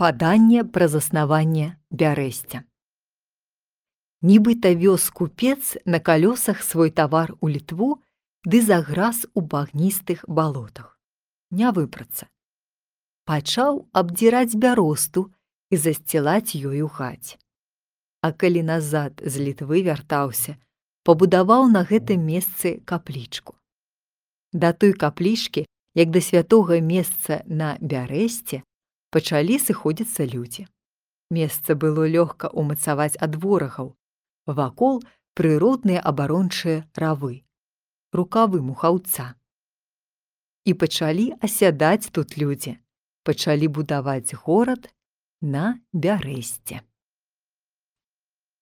паданне пра заснаванне бярэсця. Нібыта вёз купец на калёсах свой тавар у літву ды заграз у багністых балотах. Не выпрацца. Пачаў абдзіраць бяросту і засцілаць ёю хаць. А калі назад з літвы вяртаўся, пабудаваў на гэтым месцы каплічку. Да той каплічкі, як да святога месца на бярэсце, пачалі сыходзіцца людзі. Месца было лёгка ўмацаваць ад ворагаў, вакол прыродныя абарончыя равы, рукавы мухаўца. І пачалі асядаць тут людзі, пачалі будаваць горад на бярэсце.